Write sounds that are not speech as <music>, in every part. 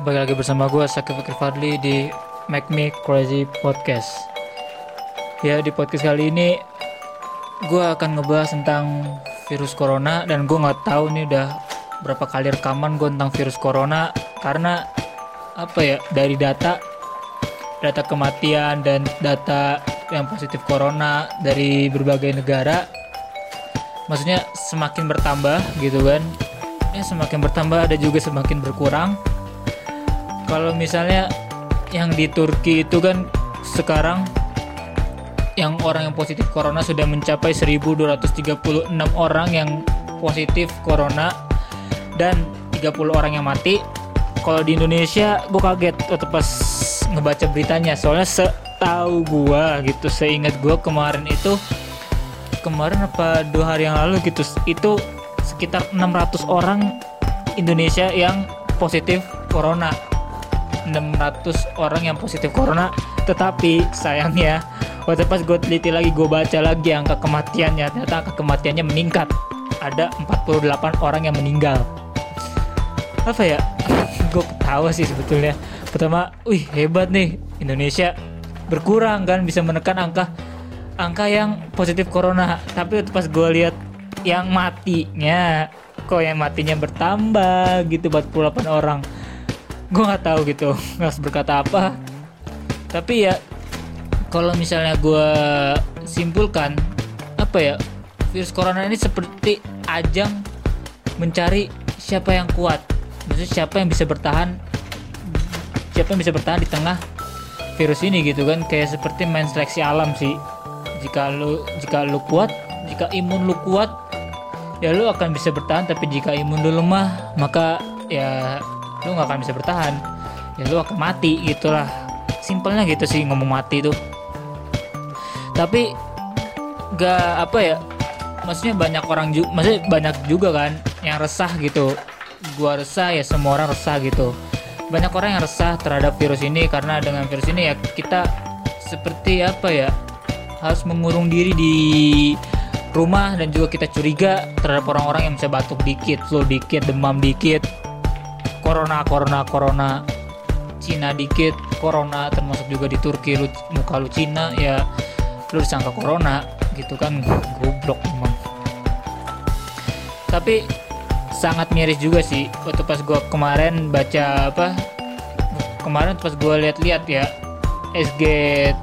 Kembali lagi bersama gue Sakif Fikri Fadli di Make Me Crazy Podcast. Ya di podcast kali ini Gue akan ngebahas tentang virus corona Dan gue nggak tahu nih udah berapa kali rekaman gue tentang virus corona Karena apa ya dari data Data kematian dan data yang positif corona dari berbagai negara Maksudnya semakin bertambah gitu kan. Ya semakin bertambah ada juga semakin berkurang kalau misalnya yang di Turki itu kan sekarang yang orang yang positif corona sudah mencapai 1236 orang yang positif corona dan 30 orang yang mati. Kalau di Indonesia gue kaget waktu pas ngebaca beritanya. Soalnya setahu gue gitu seingat gue kemarin itu kemarin apa dua hari yang lalu gitu itu sekitar 600 orang Indonesia yang positif corona 600 orang yang positif corona. Tetapi sayangnya waktu pas gue teliti lagi gue baca lagi angka kematiannya ternyata angka kematiannya meningkat. Ada 48 orang yang meninggal. Apa ya? <laughs> Gue ketawa sih sebetulnya. Pertama wih hebat nih Indonesia berkurang kan bisa menekan angka angka yang positif corona. Tapi waktu pas gue lihat yang matinya kok yang matinya bertambah gitu 48 orang gue nggak tahu gitu <laughs> harus berkata apa. Tapi ya kalau misalnya gue simpulkan apa ya virus corona ini seperti ajang mencari siapa yang kuat. Maksudnya siapa yang bisa bertahan siapa yang bisa bertahan di tengah virus ini gitu kan. Kayak seperti main seleksi alam sih. Jika lu jika lu kuat jika imun lu kuat ya lu akan bisa bertahan. Tapi jika imun lu lemah maka ya lu nggak akan bisa bertahan. Ya lu akan mati gitulah. Simpelnya gitu sih ngomong mati tuh. Tapi gak apa ya maksudnya banyak orang juga maksudnya banyak juga kan yang resah gitu. Gua resah ya semua orang resah gitu. Banyak orang yang resah terhadap virus ini karena dengan virus ini ya kita seperti apa ya harus mengurung diri di rumah dan juga kita curiga terhadap orang-orang yang bisa batuk dikit, flu dikit, demam dikit, corona corona corona. Cina dikit corona termasuk juga di Turki lu muka lu Cina ya lu disangka corona gitu kan goblok emang tapi sangat miris juga sih waktu pas gua kemarin baca apa kemarin pas gua lihat-lihat ya SG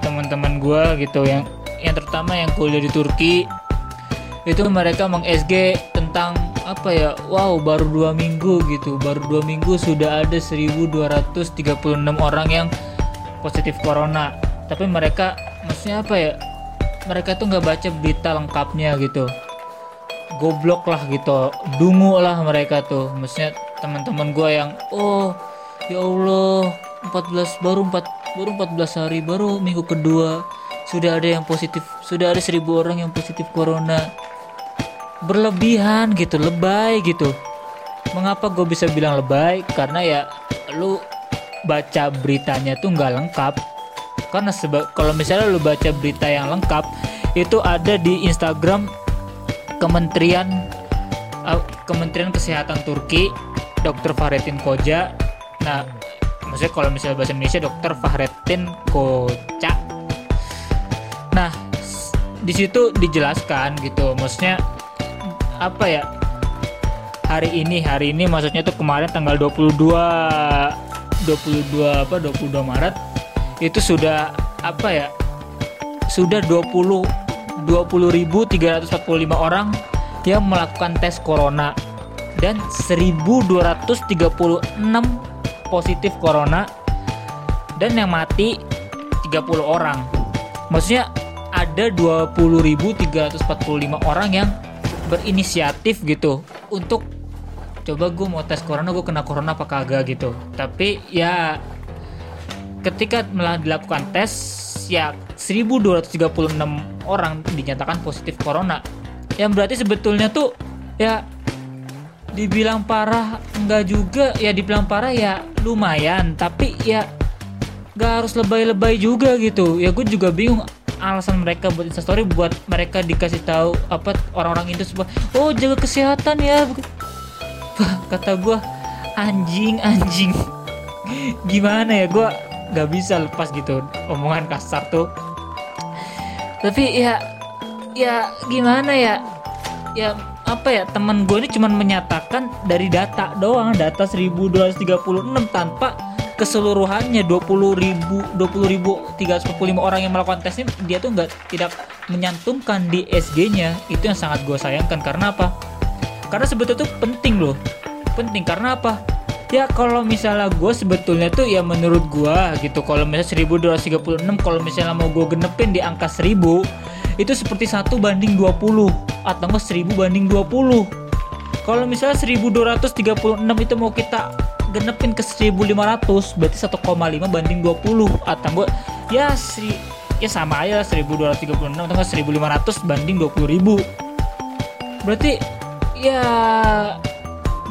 teman-teman gua gitu yang yang terutama yang kuliah di Turki itu mereka meng SG tentang apa ya wow baru dua minggu gitu. Baru dua minggu sudah ada 1236 orang yang positif corona. Tapi mereka maksudnya apa ya mereka tuh nggak baca berita lengkapnya gitu. Goblok lah gitu dungu lah mereka tuh. Maksudnya teman-teman gue yang oh ya Allah 14 baru 4 baru 14 hari baru minggu kedua sudah ada yang positif sudah ada 1000 orang yang positif corona berlebihan gitu lebay gitu mengapa gue bisa bilang lebay karena ya lu baca beritanya tuh nggak lengkap karena seba kalau misalnya lu baca berita yang lengkap itu ada di Instagram Kementerian uh, Kementerian Kesehatan Turki Dr. Fahrettin Koja nah maksudnya kalau misalnya bahasa Indonesia Dr. Fahrettin Koja nah di situ dijelaskan gitu maksudnya apa ya? Hari ini hari ini maksudnya tuh kemarin tanggal 22 22 apa 22 Maret itu sudah apa ya? Sudah 20 20.345 orang yang melakukan tes corona dan 1236 positif corona dan yang mati 30 orang. Maksudnya ada 20.345 orang yang berinisiatif gitu untuk coba gue mau tes corona gue kena corona apa kagak gitu. Tapi ya ketika dilakukan tes ya 1236 orang dinyatakan positif corona. Yang berarti sebetulnya tuh ya dibilang parah enggak juga ya dibilang parah ya lumayan. Tapi ya gak harus lebay-lebay juga gitu. Ya gue juga bingung alasan mereka buat instastory buat mereka dikasih tahu apa orang-orang itu semua oh jaga kesehatan ya. Kata gue anjing anjing. Gimana ya gue nggak bisa lepas gitu omongan kasar tuh. Tapi ya ya gimana ya? Ya apa ya teman gue ini cuman menyatakan dari data doang data 1236 tanpa keseluruhannya 20 ribu 20 ribu 345 orang yang melakukan tes ini dia tuh nggak tidak menyantumkan di SG-nya itu yang sangat gue sayangkan. Karena apa? Karena sebetulnya tuh penting loh. Penting. Karena apa? Ya kalau misalnya gue sebetulnya tuh ya menurut gue gitu kalau misalnya 1236 kalau misalnya mau gue genepin di angka 1000 itu seperti satu banding 20 atau enggak 1000 banding 20 kalau misalnya 1236 itu mau kita genepin ke 1500 berarti 1,5 banding 20 atau gue ya seri ya sama aja 1236 atau enggak 1500 banding 20.000 berarti ya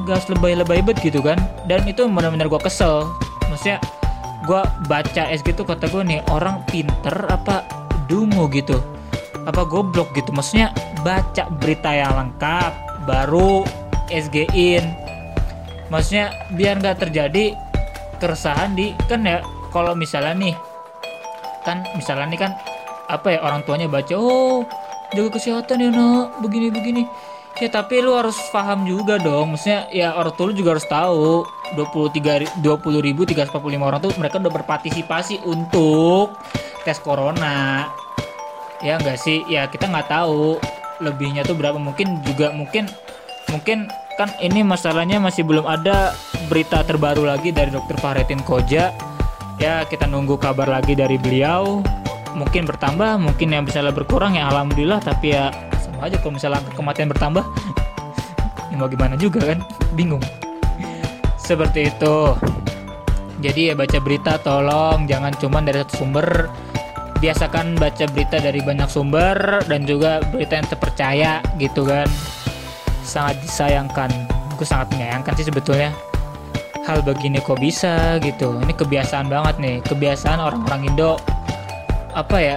gas lebay-lebay bet gitu kan? Dan itu benar-benar gue kesel. Maksudnya gue baca SG tuh kata gue nih orang pinter apa dungu gitu? Apa goblok gitu? Maksudnya baca berita yang lengkap baru SG in maksudnya biar nggak terjadi keresahan di kan ya kalau misalnya nih kan misalnya nih kan apa ya orang tuanya baca oh jaga kesehatan ya nak. Begini begini. Ya tapi lu harus paham juga dong. Maksudnya ya orang tua lu juga harus tahu. 23 20 ribu 345 orang tuh mereka udah berpartisipasi untuk tes corona. Ya enggak sih? Ya kita nggak tahu lebihnya tuh berapa. Mungkin juga mungkin mungkin kan ini masalahnya masih belum ada berita terbaru lagi dari dokter Fahretin Koja. Ya kita nunggu kabar lagi dari beliau. Mungkin bertambah mungkin yang bisa berkurang ya alhamdulillah. Tapi ya sama aja kalau misalnya kematian bertambah ya <laughs> mau gimana juga kan? Bingung. Seperti itu. Jadi ya baca berita tolong jangan cuma dari satu sumber. Biasakan baca berita dari banyak sumber dan juga berita yang terpercaya gitu kan sangat disayangkan. Gue sangat menyayangkan sih sebetulnya. Hal begini kok bisa gitu. Ini kebiasaan banget nih. Kebiasaan orang-orang Indo apa ya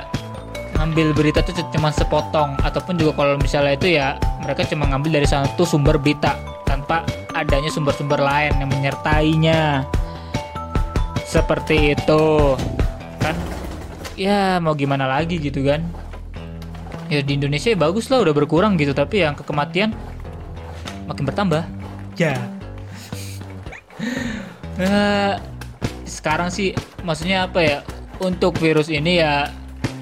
ngambil berita tuh cuma sepotong. Ataupun juga kalau misalnya itu ya mereka cuma ngambil dari satu sumber berita tanpa adanya sumber-sumber lain yang menyertainya. Seperti itu. Kan ya mau gimana lagi gitu kan. Ya di Indonesia ya bagus lah udah berkurang gitu. Tapi yang kematian makin bertambah. Ya. Nah, <laughs> sekarang sih maksudnya apa ya untuk virus ini ya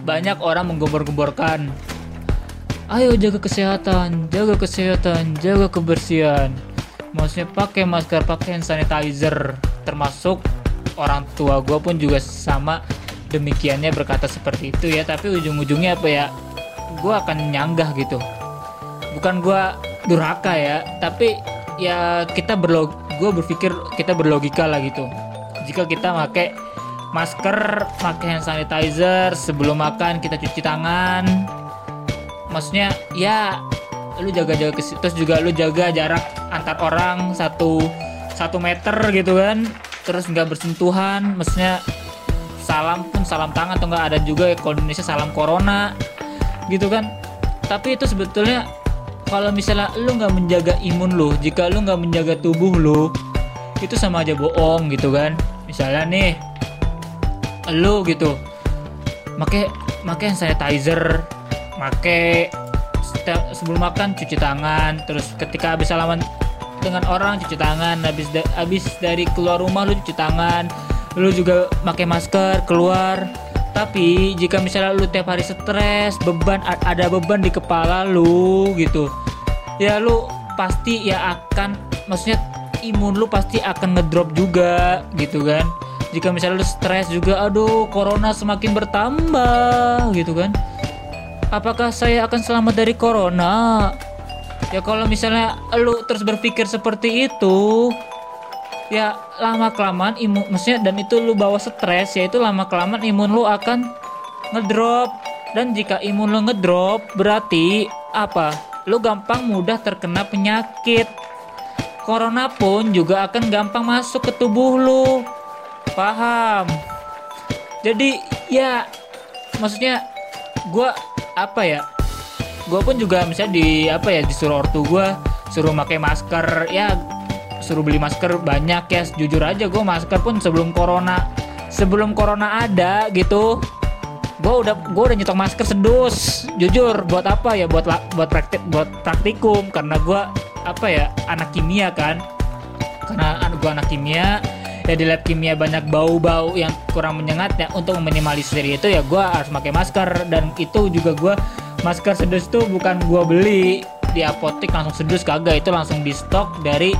banyak orang menggembor-gemborkan. Ayo jaga kesehatan jaga kesehatan jaga kebersihan. Maksudnya pakai masker pakai hand sanitizer. Termasuk orang tua gue pun juga sama demikiannya berkata seperti itu ya. Tapi ujung-ujungnya apa ya gue akan nyanggah gitu. Bukan gue durhaka ya. Tapi ya kita berlog gue berpikir kita berlogika lah gitu. Jika kita pakai masker pakai hand sanitizer sebelum makan kita cuci tangan. Maksudnya ya lu jaga-jaga terus juga lu jaga jarak antar orang satu satu meter gitu kan. Terus nggak bersentuhan maksudnya salam pun salam tangan atau nggak ada juga kalau Indonesia salam corona gitu kan. Tapi itu sebetulnya kalau misalnya lu nggak menjaga imun lu jika lu nggak menjaga tubuh lu itu sama aja bohong gitu kan. Misalnya nih lu gitu make make sanitizer make sebelum makan cuci tangan terus ketika habis salaman dengan orang cuci tangan habis da habis dari keluar rumah lu cuci tangan lu juga pakai masker keluar tapi jika misalnya lu tiap hari stres beban ada beban di kepala lu gitu ya lu pasti ya akan maksudnya imun lu pasti akan ngedrop juga gitu kan. Jika misalnya lu stres juga aduh corona semakin bertambah gitu kan. Apakah saya akan selamat dari corona? Ya kalau misalnya lu terus berpikir seperti itu ya lama kelamaan imun maksudnya dan itu lu bawa stres ya itu lama kelamaan imun lu akan ngedrop. Dan jika imun lu ngedrop berarti apa? Lu gampang mudah terkena penyakit. Corona pun juga akan gampang masuk ke tubuh lu. Paham? Jadi ya maksudnya gue apa ya? Gue pun juga misalnya di apa ya disuruh ortu gue suruh pakai masker ya suruh beli masker banyak ya. Jujur aja gue masker pun sebelum corona sebelum corona ada gitu. Gue udah gue udah nyetok masker sedus. Jujur buat apa ya? Buat buat praktik buat praktikum. Karena gue apa ya anak kimia kan. Karena gue anak kimia ya di lab kimia banyak bau-bau yang kurang menyengat ya. Untuk meminimalisir itu ya gue harus pakai masker. Dan itu juga gue masker sedus tuh bukan gue beli. Di apotek langsung sedus kagak. Itu langsung di stok dari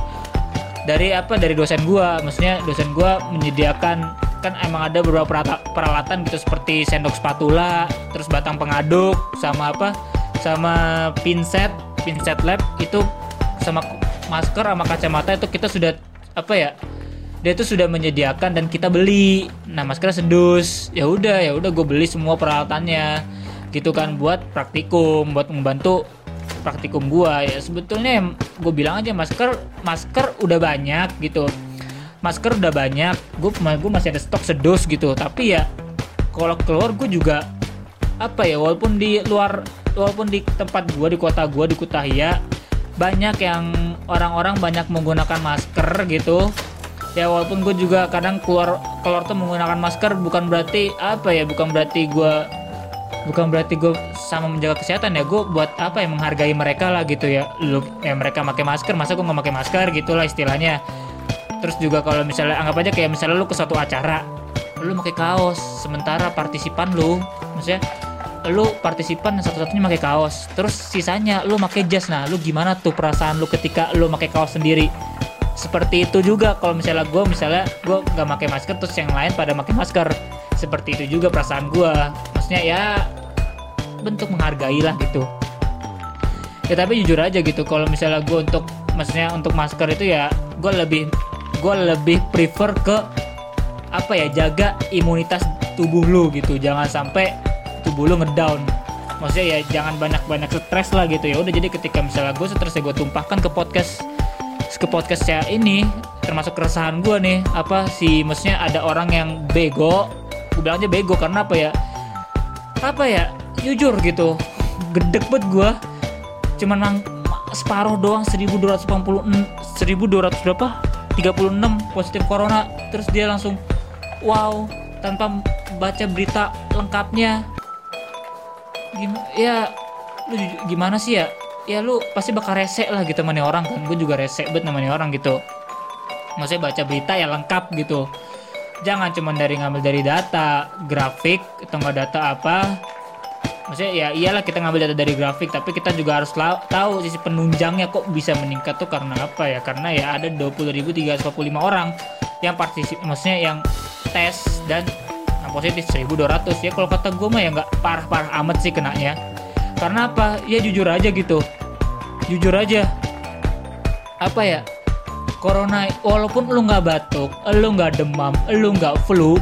dari apa dari dosen gue maksudnya dosen gue menyediakan kan emang ada beberapa peralatan gitu seperti sendok spatula, terus batang pengaduk, sama apa, sama pinset, pinset lab itu sama masker sama kacamata itu kita sudah apa ya dia itu sudah menyediakan dan kita beli. Nah masker sedus. Ya udah ya udah gue beli semua peralatannya. Gitu kan buat praktikum buat membantu praktikum gue ya. Sebetulnya gue bilang aja masker masker udah banyak gitu. Masker udah banyak. Gue gue masih ada stok sedos gitu. Tapi ya kalau keluar gue juga apa ya walaupun di luar walaupun di tempat gue di kota gue di Kutahya banyak yang orang-orang banyak menggunakan masker gitu. Ya walaupun gue juga kadang keluar keluar tuh menggunakan masker bukan berarti apa ya bukan berarti gue bukan berarti gue sama menjaga kesehatan ya gue buat apa ya menghargai mereka lah gitu ya. Lu ya mereka pakai masker masa gue nggak pakai masker gitulah istilahnya. Terus juga kalau misalnya anggap aja kayak misalnya lu ke suatu acara lu pakai kaos sementara partisipan lu maksudnya lu partisipan satu-satunya pakai kaos. Terus sisanya lu pakai jas nah lu gimana tuh perasaan lu ketika lu pakai kaos sendiri? Seperti itu juga kalau misalnya gue misalnya gue nggak pakai masker terus yang lain pada pakai masker seperti itu juga perasaan gue maksudnya ya bentuk menghargai lah gitu. Ya tapi jujur aja gitu kalau misalnya gue untuk maksudnya untuk masker itu ya gue lebih gue lebih prefer ke apa ya jaga imunitas tubuh lu gitu. Jangan sampai tubuh lu ngedown. Maksudnya ya jangan banyak-banyak stres lah gitu. Ya udah jadi ketika misalnya gue stres ya gue tumpahkan ke podcast ke podcast saya ini termasuk keresahan gue nih apa sih? Maksudnya ada orang yang bego gue bilang aja bego karena apa ya? Apa ya? Jujur gitu. Gedek banget gue cuman separuh doang 1280 1200 berapa? 36 positif corona. Terus dia langsung wow tanpa baca berita lengkapnya. Gimana ya lu gimana sih ya? Ya lu pasti bakal rese lah gitu namanya orang kan. Gue juga rese bet namanya orang gitu. Maksudnya baca berita ya lengkap gitu jangan cuma dari ngambil dari data grafik atau nggak data apa. Maksudnya ya iyalah kita ngambil data dari grafik tapi kita juga harus tahu sisi penunjangnya kok bisa meningkat tuh karena apa ya? Karena ya ada 20.345 orang yang partisip maksudnya yang tes dan yang positif 1200 ya kalau kata gue mah ya nggak parah-parah amat sih kenanya. Karena apa? Ya jujur aja gitu. Jujur aja. Apa ya corona walaupun lu nggak batuk lu nggak demam lu nggak flu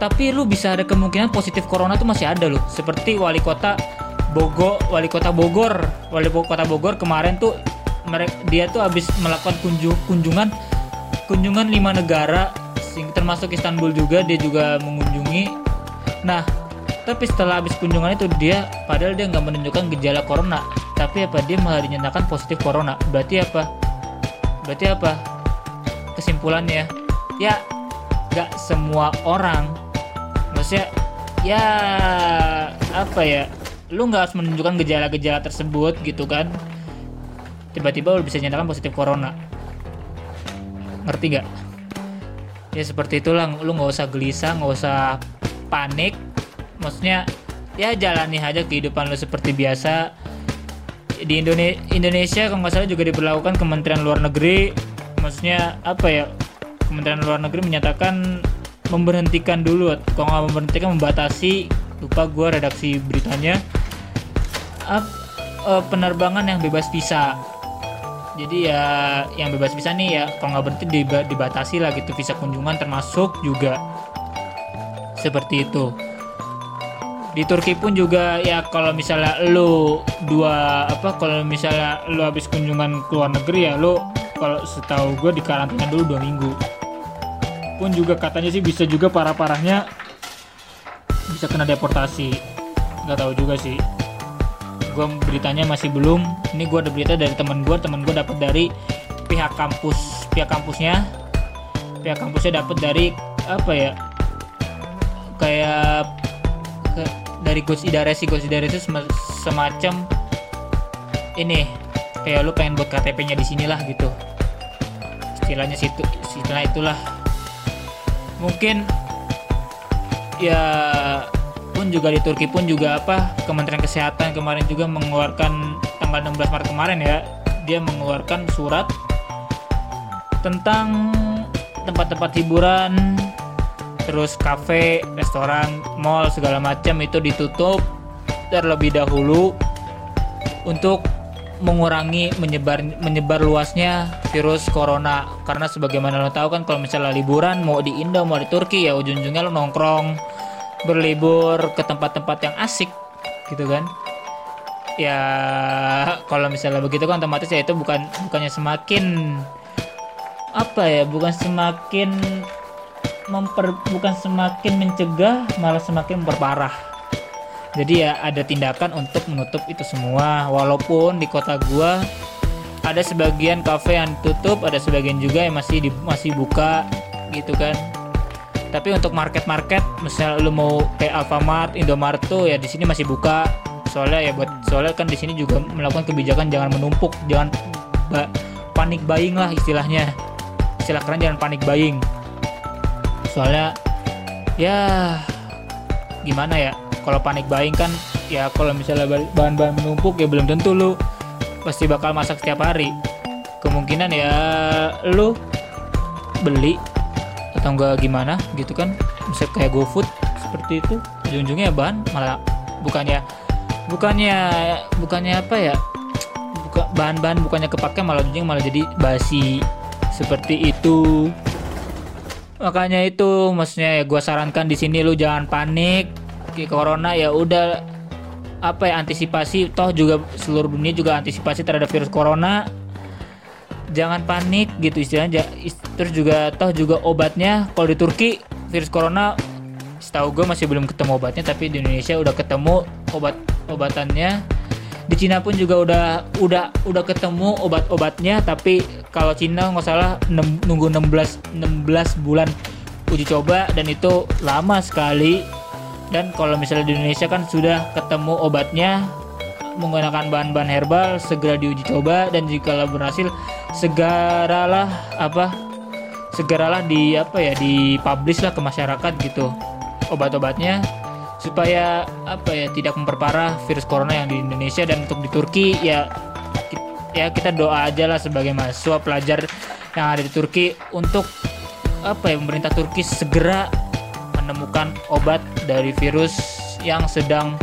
tapi lu bisa ada kemungkinan positif corona tuh masih ada loh. Seperti wali kota Bogor wali kota Bogor wali kota Bogor kemarin tuh dia tuh habis melakukan kunjung, kunjungan kunjungan lima negara termasuk Istanbul juga dia juga mengunjungi. Nah tapi setelah habis kunjungan itu dia padahal dia nggak menunjukkan gejala corona tapi apa dia malah dinyatakan positif corona. Berarti apa berarti apa? Kesimpulannya ya nggak semua orang maksudnya ya apa ya lu nggak harus menunjukkan gejala-gejala tersebut gitu kan? Tiba-tiba lu bisa nyatakan positif corona. Ngerti nggak? Ya seperti itulah lu nggak usah gelisah nggak usah panik. Maksudnya ya jalani aja kehidupan lu seperti biasa di Indonesia Indonesia kalau nggak salah juga diberlakukan Kementerian Luar Negeri. Maksudnya apa ya? Kementerian Luar Negeri menyatakan memberhentikan dulu kalau nggak memberhentikan membatasi. Lupa gue redaksi beritanya. Uh, uh, penerbangan yang bebas visa. Jadi ya yang bebas visa nih ya kalau nggak berhenti dibatasi lah gitu visa kunjungan termasuk juga. Seperti itu di Turki pun juga ya kalau misalnya lu dua apa kalau misalnya lu habis kunjungan ke luar negeri ya lu kalau setahu gue di karantina dulu dua minggu. Pun juga katanya sih bisa juga parah-parahnya bisa kena deportasi. Nggak tahu juga sih. Gue beritanya masih belum. Ini gue ada berita dari teman gue teman gue dapat dari pihak kampus pihak kampusnya. Pihak kampusnya dapat dari apa ya kayak ke, dari Gus Idaresi Gus Idaresi semacam ini kayak lu pengen buat KTP-nya di sinilah gitu. Istilahnya situ istilah itulah. Mungkin ya pun juga di Turki pun juga apa Kementerian Kesehatan kemarin juga mengeluarkan tanggal 16 Maret kemarin ya dia mengeluarkan surat tentang tempat-tempat hiburan terus kafe, restoran, mall segala macam itu ditutup terlebih dahulu untuk mengurangi menyebar menyebar luasnya virus corona. Karena sebagaimana lo tahu kan kalau misalnya liburan mau di Indo mau di Turki ya ujung-ujungnya lo nongkrong berlibur ke tempat-tempat yang asik gitu kan? Ya kalau misalnya begitu kan otomatis ya itu bukan bukannya semakin apa ya bukan semakin memper bukan semakin mencegah malah semakin memperparah. Jadi ya ada tindakan untuk menutup itu semua. Walaupun di kota gua ada sebagian kafe yang tutup ada sebagian juga yang masih di, masih buka gitu kan. Tapi untuk market-market misal lu mau kayak Alfamart, Indomaret tuh ya di sini masih buka. Soalnya ya buat soalnya kan di sini juga melakukan kebijakan jangan menumpuk jangan panik buying lah istilahnya. Istilah keren jangan panik buying soalnya ya gimana ya kalau panik buying kan ya kalau misalnya bahan-bahan menumpuk ya belum tentu lu pasti bakal masak setiap hari. Kemungkinan ya lu beli atau enggak gimana gitu kan bisa kayak GoFood seperti itu ujung-ujungnya bahan malah bukannya bukannya bukannya apa ya buka bahan-bahan bukannya kepake malah ujungnya malah jadi basi seperti itu makanya itu maksudnya ya gue sarankan di sini lu jangan panik. Ke corona ya udah. Apa ya antisipasi toh juga seluruh dunia juga antisipasi terhadap virus corona. Jangan panik gitu istilahnya. Terus juga toh juga obatnya kalau di Turki virus corona setahu gue masih belum ketemu obatnya tapi di Indonesia udah ketemu obat obatannya di Cina pun juga udah udah udah ketemu obat-obatnya tapi kalau Cina nggak salah nunggu 16 16 bulan uji coba dan itu lama sekali. Dan kalau misalnya di Indonesia kan sudah ketemu obatnya menggunakan bahan-bahan herbal segera diuji coba dan jika berhasil segeralah apa segeralah di apa ya di publish lah ke masyarakat gitu. Obat-obatnya supaya apa ya tidak memperparah virus corona yang di Indonesia dan untuk di Turki ya ya kita doa aja lah sebagai mahasiswa pelajar yang ada di Turki untuk apa ya pemerintah Turki segera menemukan obat dari virus yang sedang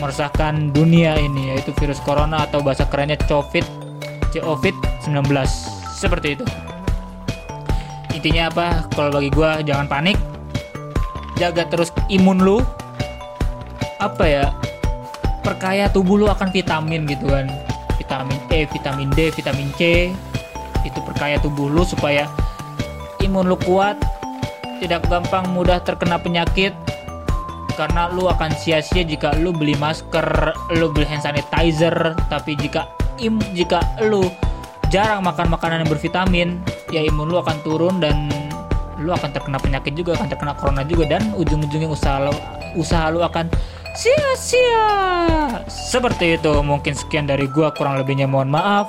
meresahkan dunia ini yaitu virus corona atau bahasa kerennya COVID COVID-19 seperti itu. Intinya apa? Kalau bagi gue jangan panik. Jaga terus imun lu apa ya perkaya tubuh lu akan vitamin gitu kan. Vitamin E, vitamin D, vitamin C. Itu perkaya tubuh lu supaya imun lu kuat tidak gampang mudah terkena penyakit. Karena lu akan sia-sia jika lu beli masker, lu beli hand sanitizer, tapi jika im jika lu jarang makan makanan yang bervitamin, ya imun lu akan turun dan lu akan terkena penyakit juga, akan terkena corona juga dan ujung-ujungnya usaha lu usaha lu akan sia-sia. Seperti itu mungkin sekian dari gua kurang lebihnya mohon maaf.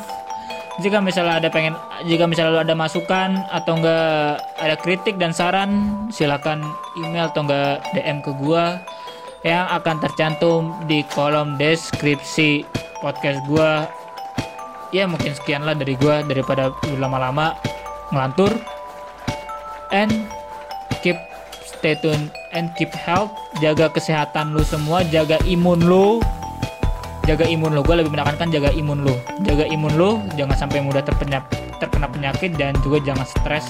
Jika misalnya ada pengen jika misalnya ada masukan atau enggak ada kritik dan saran silakan email atau enggak DM ke gua yang akan tercantum di kolom deskripsi podcast gua. Ya mungkin sekianlah dari gua daripada lama-lama ngelantur. And keep stay tune and keep health. Jaga kesehatan lu semua jaga imun lu. Jaga imun lu. Gue lebih menekankan jaga imun lu. Jaga imun lu jangan sampai mudah terkena terkena penyakit dan juga jangan stres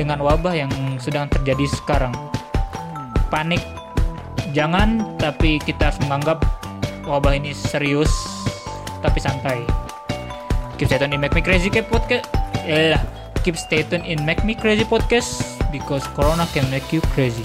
dengan wabah yang sedang terjadi sekarang. Panik jangan tapi kita harus menganggap wabah ini serius tapi santai. Keep stay tune in Make Me Crazy Podcast. Eh, keep stay tune in Make Me Crazy Podcast because Corona can make you crazy.